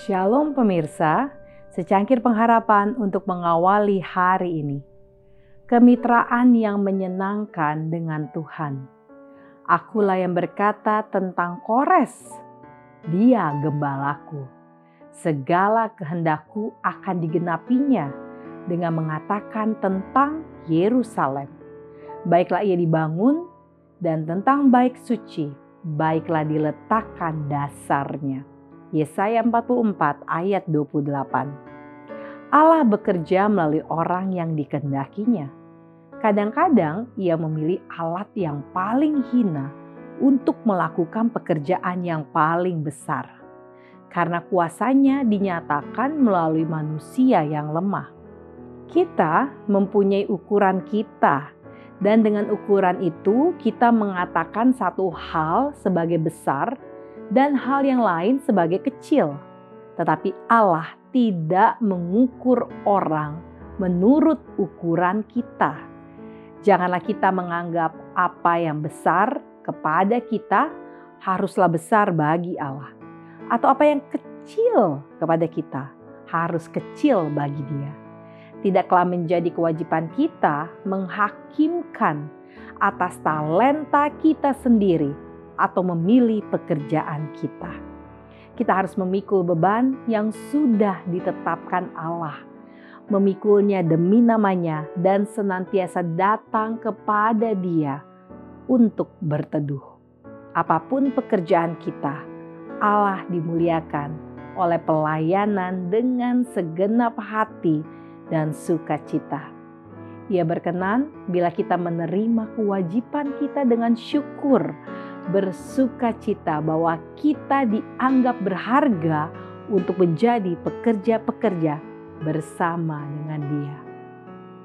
Shalom pemirsa, secangkir pengharapan untuk mengawali hari ini. Kemitraan yang menyenangkan dengan Tuhan. Akulah yang berkata tentang Kores. Dia gembalaku. Segala kehendakku akan digenapinya dengan mengatakan tentang Yerusalem. Baiklah ia dibangun dan tentang baik suci, baiklah diletakkan dasarnya Yesaya 44 ayat 28. Allah bekerja melalui orang yang dikehendakinya. Kadang-kadang ia memilih alat yang paling hina untuk melakukan pekerjaan yang paling besar. Karena kuasanya dinyatakan melalui manusia yang lemah. Kita mempunyai ukuran kita dan dengan ukuran itu kita mengatakan satu hal sebagai besar dan hal yang lain sebagai kecil. Tetapi Allah tidak mengukur orang menurut ukuran kita. Janganlah kita menganggap apa yang besar kepada kita haruslah besar bagi Allah. Atau apa yang kecil kepada kita harus kecil bagi dia. Tidaklah menjadi kewajiban kita menghakimkan atas talenta kita sendiri atau memilih pekerjaan kita. Kita harus memikul beban yang sudah ditetapkan Allah, memikulnya demi namanya, dan senantiasa datang kepada Dia untuk berteduh. Apa pun pekerjaan kita, Allah dimuliakan oleh pelayanan dengan segenap hati dan sukacita. Ia berkenan bila kita menerima kewajiban kita dengan syukur bersuka cita bahwa kita dianggap berharga untuk menjadi pekerja-pekerja bersama dengan dia.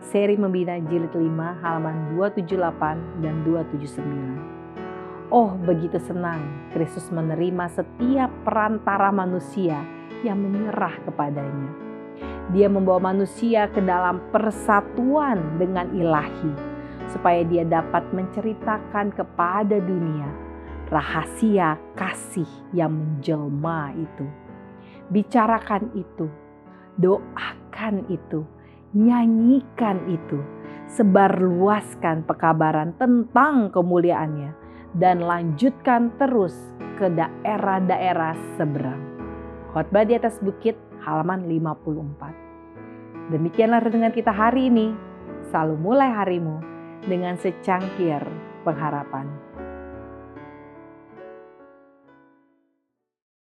Seri Membina Jilid 5 halaman 278 dan 279. Oh begitu senang Kristus menerima setiap perantara manusia yang menyerah kepadanya. Dia membawa manusia ke dalam persatuan dengan ilahi supaya dia dapat menceritakan kepada dunia rahasia kasih yang menjelma itu. Bicarakan itu, doakan itu, nyanyikan itu, sebarluaskan pekabaran tentang kemuliaannya, dan lanjutkan terus ke daerah-daerah seberang. Khotbah di atas bukit halaman 54. Demikianlah renungan kita hari ini. Selalu mulai harimu dengan secangkir pengharapan.